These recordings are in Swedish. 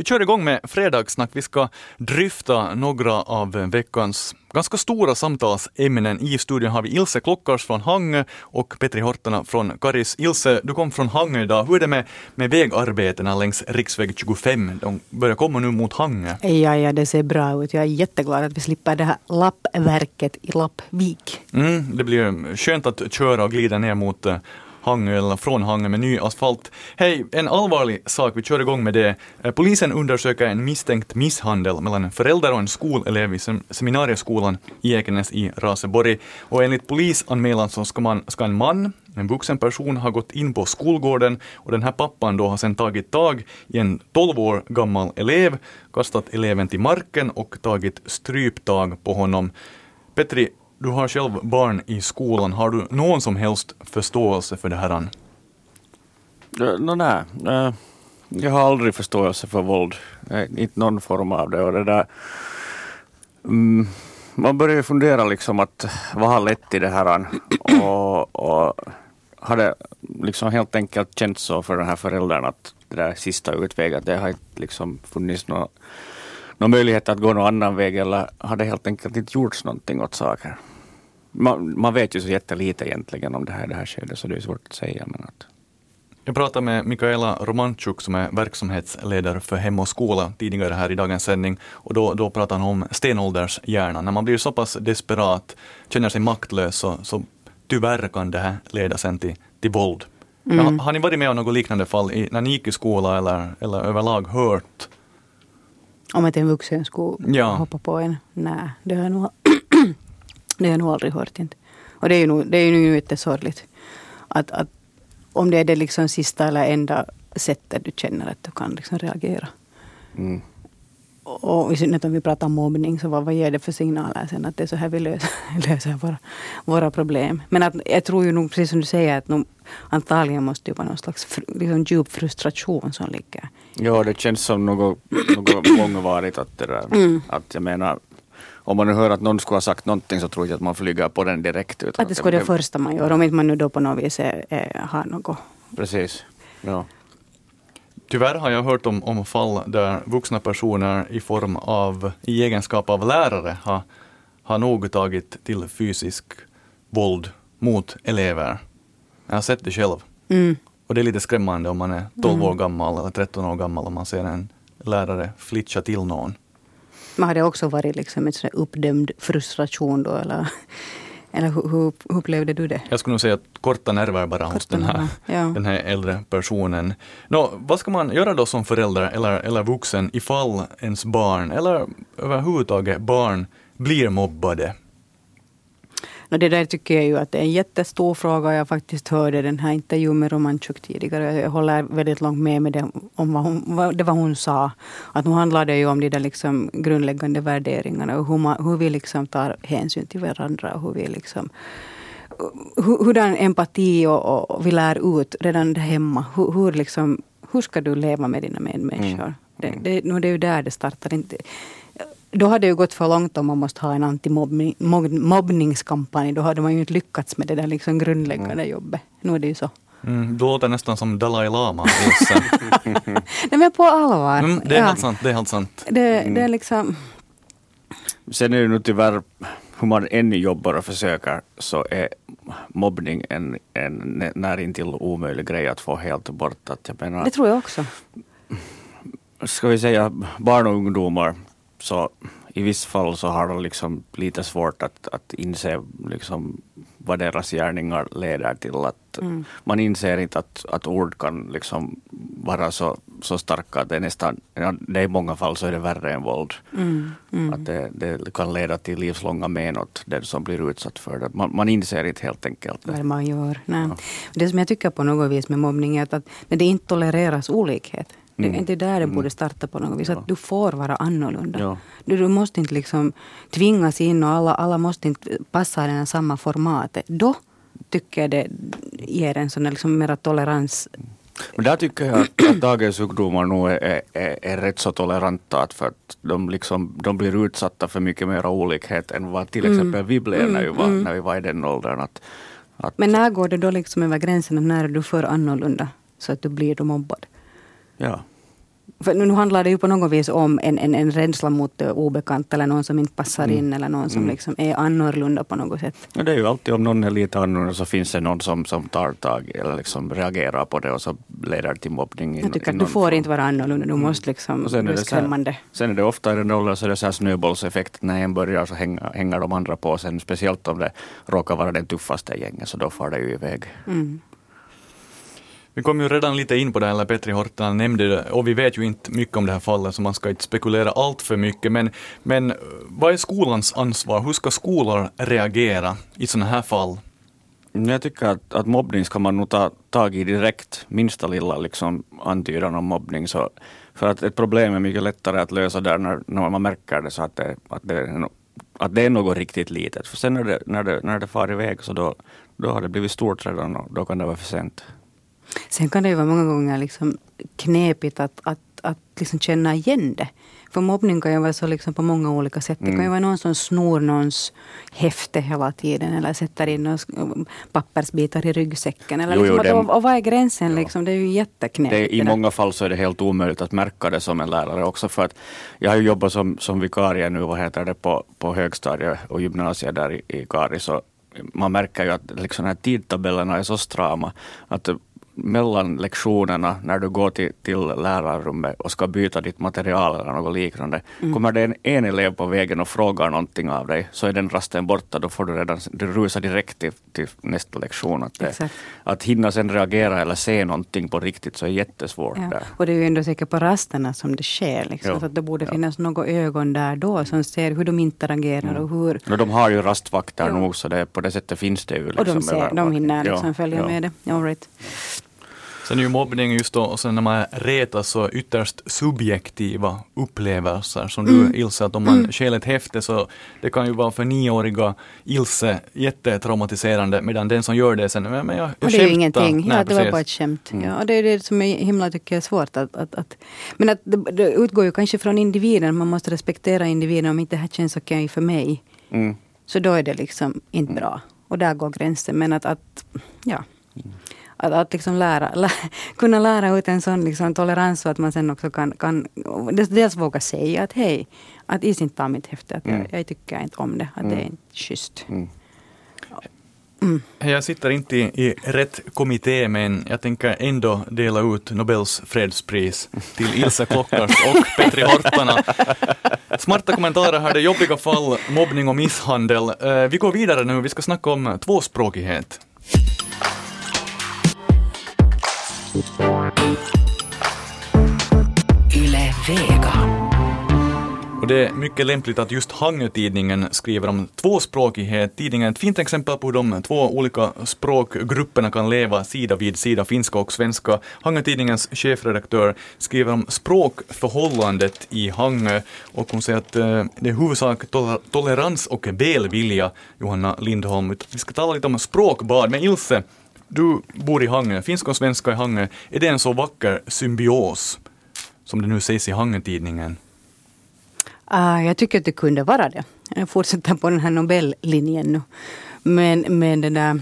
Vi kör igång med fredagssnack. Vi ska dryfta några av veckans ganska stora samtalsämnen. I studion har vi Ilse Klockars från Hangö och Petri Hortana från Karis. Ilse, du kom från Hangö idag. Hur är det med, med vägarbetena längs riksväg 25? De börjar komma nu mot Hangö. Ja, ja, det ser bra ut. Jag är jätteglad att vi slipper det här lappverket i Lappvik. Mm, det blir skönt att köra och glida ner mot eh, Hangö eller från Hangö med ny asfalt. Hej, en allvarlig sak, vi kör igång med det. Eh, polisen undersöker en misstänkt misshandel mellan en förälder och en skolelev i seminarieskolan i Ekenäs i Raseborg. Och enligt polisanmälan så ska, man, ska en man, en vuxen person, ha gått in på skolgården och den här pappan då har sedan tagit tag i en 12 år gammal elev, kastat eleven till marken och tagit stryptag på honom. Petri, du har själv barn i skolan. Har du någon som helst förståelse för det här? No, nej, jag har aldrig förståelse för våld. Inte någon form av det. Och det där, mm, man börjar ju fundera liksom att vad har lett till det här? Och, och har det liksom helt enkelt känts så för den här föräldern att det där sista utvägen, det har inte liksom funnits någon, någon möjlighet att gå någon annan väg eller har det helt enkelt inte gjorts någonting åt saker? Man, man, vet ju så jättelite egentligen om det här, det här skedet så det är svårt att säga. Men att... Jag pratade med Mikaela Romanchuk som är verksamhetsledare för Hem och skola tidigare här i dagens sändning och då, då pratade han om stenåldershjärnan. När man blir så pass desperat, känner sig maktlös så, så tyvärr kan det här leda sen till, till våld. Mm. Har, har, ni varit med om något liknande fall i, när ni gick i skola eller, eller överlag hört? Om att en vuxen skulle ja. hoppa på en? Nej, det har jag nog det har jag nog aldrig hört. Inte. Och det är ju nog, det är ju jättesorgligt. Att, att om det är det liksom sista eller enda sättet du känner att du kan liksom reagera. Mm. Och i synnerhet om vi pratar om mobbning, så vad, vad ger det för signaler sen att det är så här vi löser, löser våra, våra problem. Men att, jag tror ju nog, precis som du säger, att nog, antagligen måste det vara någon slags liksom djup frustration som ligger. Ja, det känns som något, något långvarigt att det där, mm. att jag menar om man nu hör att någon skulle ha sagt någonting så tror jag att man flyger på den direkt. Utan att det skulle vara det första man gör, om inte man nu då på något vis är, är, har något. Precis. Ja. Tyvärr har jag hört om, om fall där vuxna personer i form av, i egenskap av lärare har, har nog tagit till fysisk våld mot elever. Jag har sett det själv. Mm. Och det är lite skrämmande om man är 12 mm. år gammal eller 13 år gammal och man ser en lärare flitcha till någon. Men har det också varit liksom en sån uppdämd frustration då? Eller, eller hur, hur, upplevde du det? Jag skulle nog säga att korta nerver bara korta hos den här, ja. den här äldre personen. Nå, vad ska man göra då som förälder eller, eller vuxen ifall ens barn eller överhuvudtaget barn blir mobbade? No, det där tycker jag ju att det är en jättestor fråga. Jag faktiskt hörde den här intervjun med Romanchuk tidigare. Jag håller väldigt långt med, med det, om vad hon, vad, det vad hon sa. Att nu handlar det ju om de där liksom grundläggande värderingarna och hur, man, hur vi liksom tar hänsyn till varandra. Och hur vi liksom hurdan empati och, och vi lär ut redan där hemma. Hur, hur, liksom, hur ska du leva med dina medmänniskor? Mm. Det, det, det är ju där det startar. Inte, då hade det ju gått för långt om man måste ha en antimobbningskampanj. Då hade man ju inte lyckats med det där liksom grundläggande mm. jobbet. Nu är det ju så. Mm, du låter nästan som Dalai Lama. Nej men på allvar. Mm, det är ja. helt sant. Det är helt sant. Det, det är liksom... Sen är det nu tyvärr, hur man än jobbar och försöker, så är mobbning en, en närintill omöjlig grej att få helt bort. Att jag menar, det tror jag också. Ska vi säga barn och ungdomar så i vissa fall så har de liksom lite svårt att, att inse liksom vad deras gärningar leder till. Att mm. Man inser inte att, att ord kan liksom vara så, så starka att det är nästan, det är i många fall så är det värre än våld. Mm. Mm. Att det, det, kan leda till livslånga men åt den som blir utsatt för det. Man, man inser inte helt enkelt vad man gör. Nej. Ja. Det som jag tycker på något vis med mobbning är att, att det inte tolereras olikhet. Mm. Det är inte där det mm. borde starta på något vis. Ja. Att du får vara annorlunda. Ja. Du, du måste inte liksom tvingas in och alla, alla måste inte passa i samma formatet. Då tycker jag det ger en sån liksom mera tolerans. Men där tycker jag att, dagens ungdomar nog är, är, är, rätt så toleranta. För att de, liksom, de blir utsatta för mycket mer olikhet än vad till mm. exempel mm. vi blev mm. när, vi var, mm. när vi var i den åldern. Att, att, Men när går det då liksom över gränsen? När är du för annorlunda? Så att du blir då mobbad? Ja. för nu handlar det ju på något vis om en, en, en rädsla mot det obekanta eller någon som inte passar in mm. eller någon som mm. liksom är annorlunda på något sätt. Ja, det är ju alltid om någon är lite annorlunda så finns det någon som, som tar tag eller liksom reagerar på det och så leder det till mobbning. Jag tycker att du får form. inte vara annorlunda, du mm. måste liksom och sen är det skrämmande. Här, sen är det ofta i den åldern så är det så här snöbollseffekt. När en börjar så hänger, hänger de andra på sen, speciellt om det råkar vara den tuffaste gänget så då far det ju iväg. Mm. Vi kom ju redan lite in på det, här, eller Petri Hortala nämnde det, och vi vet ju inte mycket om det här fallet, så man ska inte spekulera allt för mycket. Men, men eh, vad är skolans ansvar? Hur ska skolor reagera i sådana här fall? Jag tycker att, att mobbning ska man nog ta tag i direkt, minsta lilla liksom, antydan om mobbning. Så, för att ett problem är mycket lättare att lösa där när, när man märker det, så att det, att det, att det är något riktigt litet. För sen när det, när det, när det far iväg så då, då har det blivit stort redan och då kan det vara för sent. Sen kan det ju vara många gånger liksom knepigt att, att, att liksom känna igen det. För mobbning kan ju vara så liksom på många olika sätt. Det kan ju mm. vara någon som snor någons häfte hela tiden eller sätter in någons pappersbitar i ryggsäcken. Eller jo, liksom, jo, det, och, vad är gränsen? Ja. Liksom? Det är ju jätteknepigt. I många fall så är det helt omöjligt att märka det som en lärare också. För att jag har ju jobbat som, som vikarie nu vad heter det, på, på högstadiet och gymnasiet där i, i Karis. man märker ju att liksom, här tidtabellerna är så strama. Att mellan lektionerna när du går till, till lärarrummet och ska byta ditt material eller något liknande. Mm. Kommer det en, en elev på vägen och frågar någonting av dig så är den rasten borta. Då får du redan du rusar direkt till, till nästa lektion. Att, det, att hinna sen reagera eller se någonting på riktigt så är jättesvårt. Ja. Där. Och det är ju ändå säkert på rasterna som det sker. Liksom. Ja. att det borde ja. finnas några ögon där då som ser hur de interagerar mm. och hur... No, de har ju rastvakter ja. nog så det, på det sättet finns det ju. Liksom, och de, liksom ser, de hinner liksom följa med det. All right. Sen är ju mobbning just då, och sen när man retas så ytterst subjektiva upplevelser. Som mm. du Ilse, att om man mm. stjäl ett häfte så det kan ju vara för nioåriga Ilse jättetraumatiserande medan den som gör det sen, men jag, jag och det är ju ingenting, Nej, ja, det var bara ett skämt. Mm. Ja, och det är det som är himla tycker jag svårt att, att, att men att det, det, utgår ju kanske från individen, man måste respektera individen om inte det här känns okej okay för mig. Mm. Så då är det liksom inte mm. bra. Och där går gränsen. Men att, att ja. Att, att liksom lära, lä, kunna lära ut en sån liksom tolerans så att man sen också kan, kan dels våga säga att hej, att is inte ta mitt häfte, att mm. jag, jag, tycker inte om det, att mm. det är inte schysst. Mm. Mm. Jag sitter inte i, i, rätt kommitté men jag tänker ändå dela ut Nobels fredspris till Ilse Klockars och Petri Hortana. Smarta kommentarer här, det jobbiga fall, mobbning och misshandel. Uh, vi går vidare nu, vi ska snacka om tvåspråkighet. Yle Vega. Och det är mycket lämpligt att just Hangö-tidningen skriver om tvåspråkighet. Tidningen är ett fint exempel på hur de två olika språkgrupperna kan leva sida vid sida, finska och svenska. Hangö-tidningens chefredaktör skriver om språkförhållandet i Hangö och hon säger att eh, det är huvudsak tolerans och välvilja, Johanna Lindholm. Vi ska tala lite om språkbad med Ilse du bor i Hangö, finska och svenska i Hangö. Är det en så vacker symbios som det nu sägs i Hangö-tidningen? Uh, ah, jag tycker att det kunde vara det. Jag fortsätter på den här Nobellinjen nu. Men, men det där,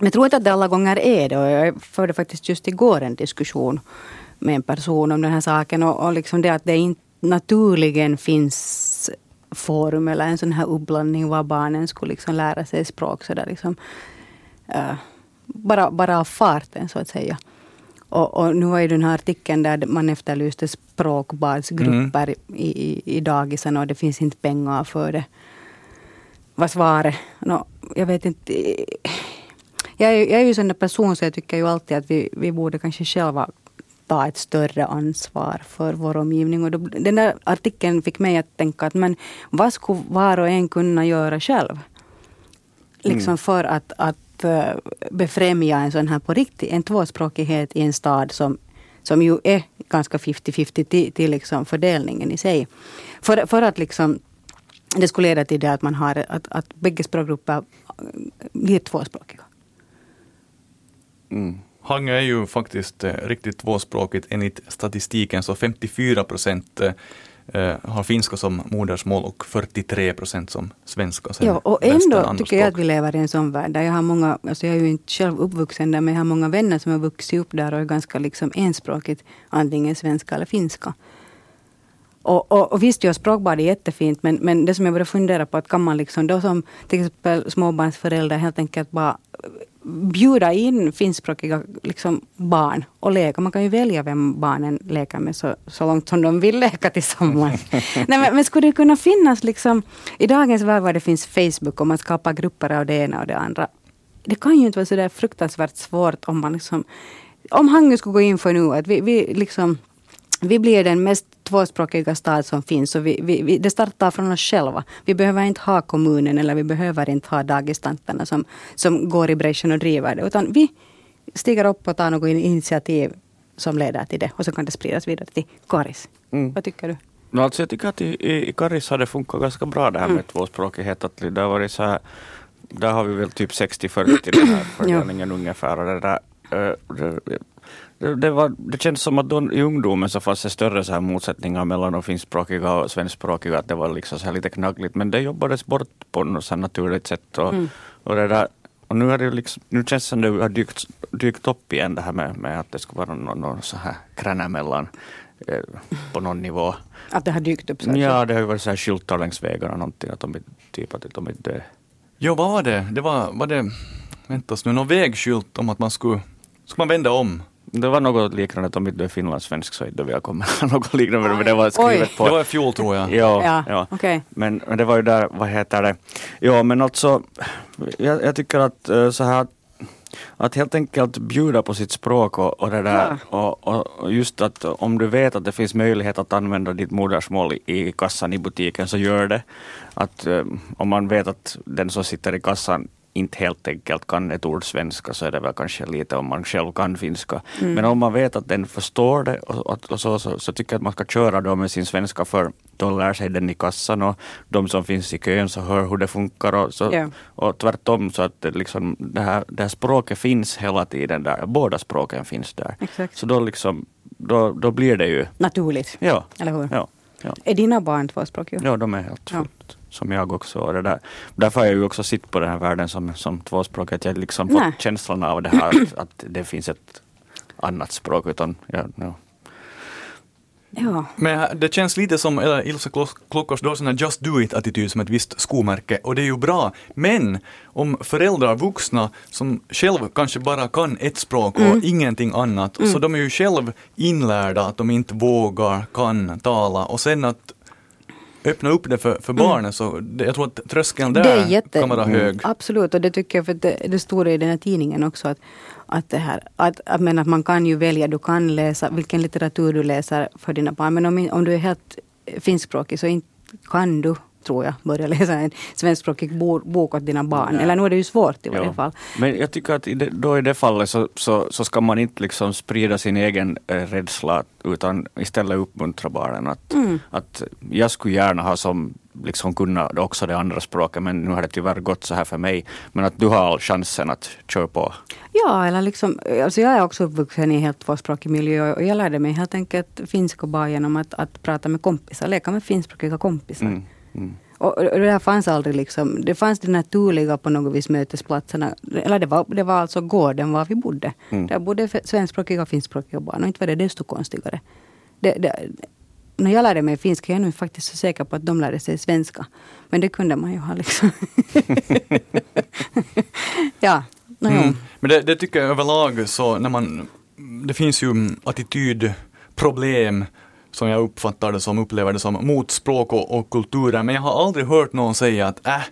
jag tror inte att det alla gånger är det. Jag förde faktiskt just igår en diskussion med en person om den här saken. Och, och liksom det att det inte naturligen finns forum eller en sån här uppblandning var barnen skulle liksom lära sig språk. Så där liksom, uh, bara, bara av farten så att säga. Och, och, nu var ju den här artikeln där man efterlyste språkbadsgrupper mm. i, i, i dagisen och det finns inte pengar för det. Vad svaret? No, jag vet inte. Jag är, jag är ju en sån person så jag tycker ju alltid att vi, vi borde kanske själva ta ett större ansvar för vår omgivning. Och då, den där artikeln fick mig att tänka att men vad skulle var och en kunna göra själv? Liksom mm. för att, att Eh, befrämja en sån här på riktigt, en tvåspråkighet i en stad som, som ju är ganska 50-50 till, till liksom fördelningen i sig. För, för att liksom det skulle leda till det att man har att, att bägge språkgrupper eh, blir tvåspråkiga. Mm. Hangö är ju faktiskt eh, riktigt tvåspråkigt enligt statistiken, så 54 procent eh, har finska som modersmål och 43 procent som svenska. Sen Ja, och ändå tycker jag att vi lever i en sån värld där jag har många, alltså jag är ju inte själv uppvuxen där, men jag har många vänner som har vuxit upp där och är ganska liksom enspråkigt, antingen svenska eller finska. Och, och, och visst, ja, språkbad är jättefint, men, men det som jag började fundera på, att kan man liksom då som till exempel småbarnsförälder helt enkelt bara bjuda in finskspråkiga liksom, barn och leka. Man kan ju välja vem barnen leker med så, så långt som de vill leka tillsammans. Nej, men, men skulle det kunna finnas liksom, i dagens värld var det finns Facebook och man skapar grupper av det ena och det andra. Det kan ju inte vara så där fruktansvärt svårt om man liksom, om Hangö skulle gå in för nu att vi, vi liksom vi blir den mest tvåspråkiga stad som finns och vi, vi, vi, det startar från oss själva. Vi behöver inte ha kommunen eller vi behöver inte ha dagistanterna som, som går i bräschen och driver det. Utan vi stiger upp och tar något initiativ som leder till det. Och så kan det spridas vidare till Karis. Mm. Vad tycker du? No, alltså jag tycker att i, i, i Karis har det funkat ganska bra det här med Mm. tvåspråkighet. Att det har varit så här, där har vi väl typ 60-40 den här fördelningen ungefär. Och det, där, eh, det, det, det, var, det känns som att då, i ungdomen så fanns det större så här motsättningar mellan de finskspråkiga och svenskspråkiga. Att det var liksom så här lite knaggligt. Men det jobbades bort på något så här naturligt sätt. Och, Mm. och, det där, och nu, är det liksom, nu känns det som det har dykt, dykt upp igen det här med, med att det ska vara någon, någon så här kränna mellan eh, på någon nivå. Att det har dykt upp? Så att säga. Ja, det har ju varit så här skyltar längs vägarna någonting, att de är typ att de är döda. Jo, vad var det? Det var, var det, vänta nu, någon vägskylt om att man skulle, skulle man vända om? Det var något liknande, att om inte du är finlandssvensk så är det välkommen. något liknande, men det var skrivet Oj. på... Det var i fjol tror jag. Ja, Ja, ja. okej. Men, men det var ju där, vad heter det? Ja, men alltså, jag, jag tycker att eh, så här att, helt enkelt bjuda på sitt språk och, och det där och, och, och just att om du vet att det finns möjlighet att använda ditt modersmål i, i kassan i butiken så gör det. Att eh, om man vet att den som sitter i kassan inte helt enkelt kan ett ord svenska så är det väl kanske lite om man själv kan finska. Men om man vet att den förstår det och, och, så, så, så tycker jag att man ska köra då med sin svenska för då lär sig den i kassan och de som finns i kön så hör hur det funkar och, så, Ja. och tvärtom så att det, liksom, det, här, det här språket finns hela tiden där, båda språken finns där. Exakt. Så då, liksom, då, då blir det ju, Naturligt, ja, eller hur? ja, ja. Är dina barn tvåspråkiga? Ja, de är helt Ja. fullt som jag också. Och det där. Därför har jag ju också sitt på den här världen som, som tvåspråkig. Att jag liksom fått känslan av det här att, att det finns ett annat språk. Utan, ja, ja. Ja. Men det känns lite som eller Ilse Klo- Klockars, har sån här just do it-attityd som ett visst skomärke och det är ju bra. Men om föräldrar, vuxna, som själv kanske bara kan ett språk och ingenting annat, så de är ju själv inlärda att de inte vågar, kan tala och sen att öppna upp det för, för barnen så det, jag tror att tröskeln Det är där jätte- kan vara hög. Absolut, och det tycker jag, för det, det står i den här tidningen också att, att, det här, att, att, men att man kan ju välja, du kan läsa vilken litteratur du läser för dina barn. Men om, om du är helt finskspråkig så inte kan du, tror jag, börja läsa en svenskspråkig bo, bok åt dina barn. Nej. Eller nu är det ju svårt i varje Ja. fall. Men jag tycker att det, då i det fallet så, så, så ska man inte liksom sprida sin egen eh, rädsla utan istället uppmuntra barnen. Att, Mm. att jag skulle gärna ha som liksom kunna också det andra språket men nu har det tyvärr gått så här för mig. Men att du har all chansen att köra på. Ja, eller liksom, alltså jag är också uppvuxen i en helt tvåspråkig miljö och jag lärde mig helt enkelt finska bara genom att, att prata med kompisar, leka med finskspråkiga kompisar. Mm, mm. Och, och det fanns aldrig liksom, det fanns det naturliga på något vis mötesplatserna. Eller det var, det var alltså gården var vi bodde. Mm. Där bodde svenskspråkiga och finskspråkiga barn och inte var det desto konstigare. Det, det, när jag lärde mig finska, jag är nu faktiskt så säker på att de lärde sig svenska. Men det kunde man ju ha liksom. ja, no. Mm. Men det, det tycker jag överlag så när man, det finns ju attitydproblem som jag uppfattar det som, upplever det som, mot språk och, och kulturer. Men jag har aldrig hört någon säga att äh,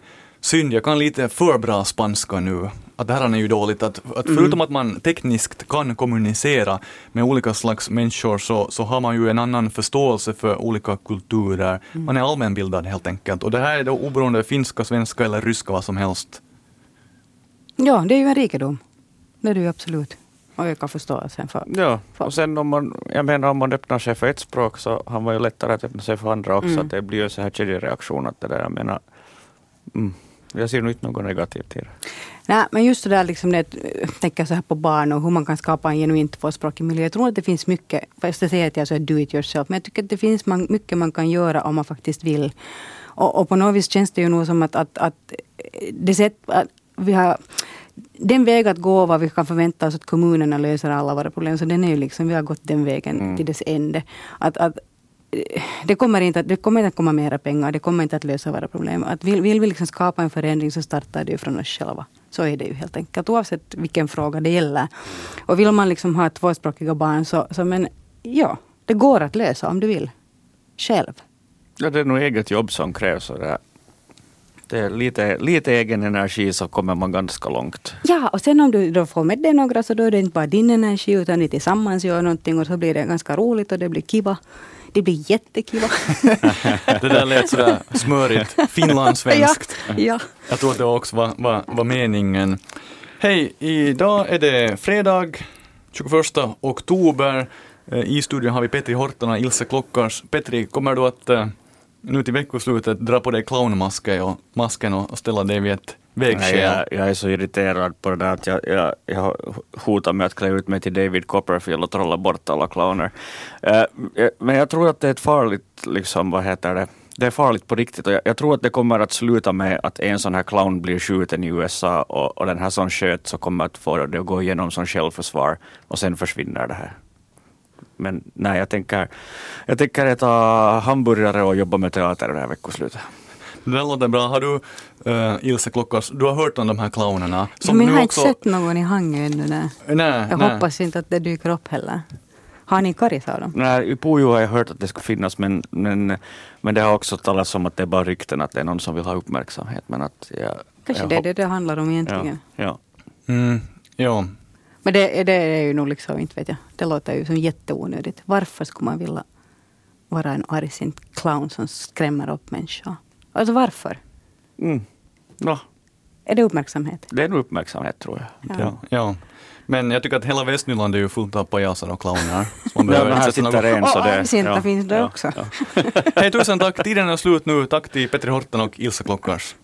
synd, jag kan lite för bra spanska nu. Att det här är ju dåligt. Att, att förutom att man tekniskt kan kommunicera med olika slags människor så, så har man ju en annan förståelse för olika kulturer. Man är allmänbildad helt enkelt. Och det här är då oberoende finska, svenska eller ryska, vad som helst. ja, det är ju en rikedom. Det är det ju absolut. Och öka förståelsen för. Ja, Fan. och sen om man, jag menar om man öppnar sig för ett språk så har man ju lättare att öppna sig för andra också. Mm. Att det blir ju så här kedjereaktion att det där, jag menar, mm. jag ser nog inte något negativt i det. Nej, men just det där, liksom det, tänker så här på barn och hur man kan skapa en genuint tvåspråkig miljö. Jag tror att det finns mycket, fast jag säger att jag är do it yourself, men jag tycker att det finns man, mycket man kan göra om man faktiskt vill. Och, och på något vis känns det ju nog som att, att, att det sätt att vi har den väg att gå vad vi kan förvänta oss att kommunerna löser alla våra problem, så den är ju liksom, vi har gått den vägen mm. till dess ände. Att, att, det kommer, inte, det kommer inte att komma mera pengar, det kommer inte att lösa våra problem. Att vill, vill vi liksom skapa en förändring så startar det ju från oss själva. Så är det ju helt enkelt, oavsett vilken fråga det gäller. Och vill man liksom ha tvåspråkiga barn så, så men ja, det går att lösa om du vill. Själv. Ja, det är nog eget jobb som krävs. Och det, det är lite, lite egen energi så kommer man ganska långt. Ja, och sen om du då får med dig några så då är det inte bara din energi utan ni tillsammans gör någonting och så blir det ganska roligt och det blir kiva. Det blir jättekiva. det där lät sådär smörigt, finlandssvenskt. Ja, ja. Jag tror att det också var, var, var meningen. Hej, idag är det fredag 21 oktober. Eh, I studion har vi Petri Horton och Ilse Klockars. Petri, kommer du att eh, nu till veckoslutet dra på dig clownmasken och, masken och ställa dig vid ett vägskäl? Jag, jag, är så irriterad på det där att jag, jag, jag hotar med att klä ut mig till David Copperfield och trolla bort alla clowner. Uh, men jag tror att det är ett farligt, liksom, vad heter det, det är farligt på riktigt och jag, jag, tror att det kommer att sluta med att en sån här clown blir skjuten i USA och, och den här som sköt så kommer att få det att gå igenom som självförsvar och sen försvinner det här. Men nej, jag tänker, jag tänker äta hamburgare och jobba med teater det här veckoslutet. Det låter bra. Har du, uh, Ilse Klockars, du har hört om de här clownerna? Som men jag har också... inte sett någon i Hangö ännu. Nej. Nej, jag nej. hoppas inte att det dyker upp heller. Har ni karris av dem? Nej, i Pujo har jag hört att det ska finnas men, men, men det har också talats om att det är bara rykten att det är någon som vill ha uppmärksamhet. Men att jag, Kanske jag det är det det handlar om egentligen. Ja. ja. Mm, ja. Men det, det är ju nog liksom, inte vet jag, det låter ju som jätteonödigt. Varför skulle man vilja vara en argsint clown som skrämmer upp människor? Alltså varför? Mm. Ja. Är det uppmärksamhet? Det är nog uppmärksamhet tror jag. Ja. ja. Men jag tycker att hela Västnyland är ju fullt av pajaser och clowner. Man behöver ja, här sitter en så det... Argsinta ja, finns det ja, också. Ja. Hej tusen tack, tiden är slut nu. Tack till Petri Horton och Ilse Klockars.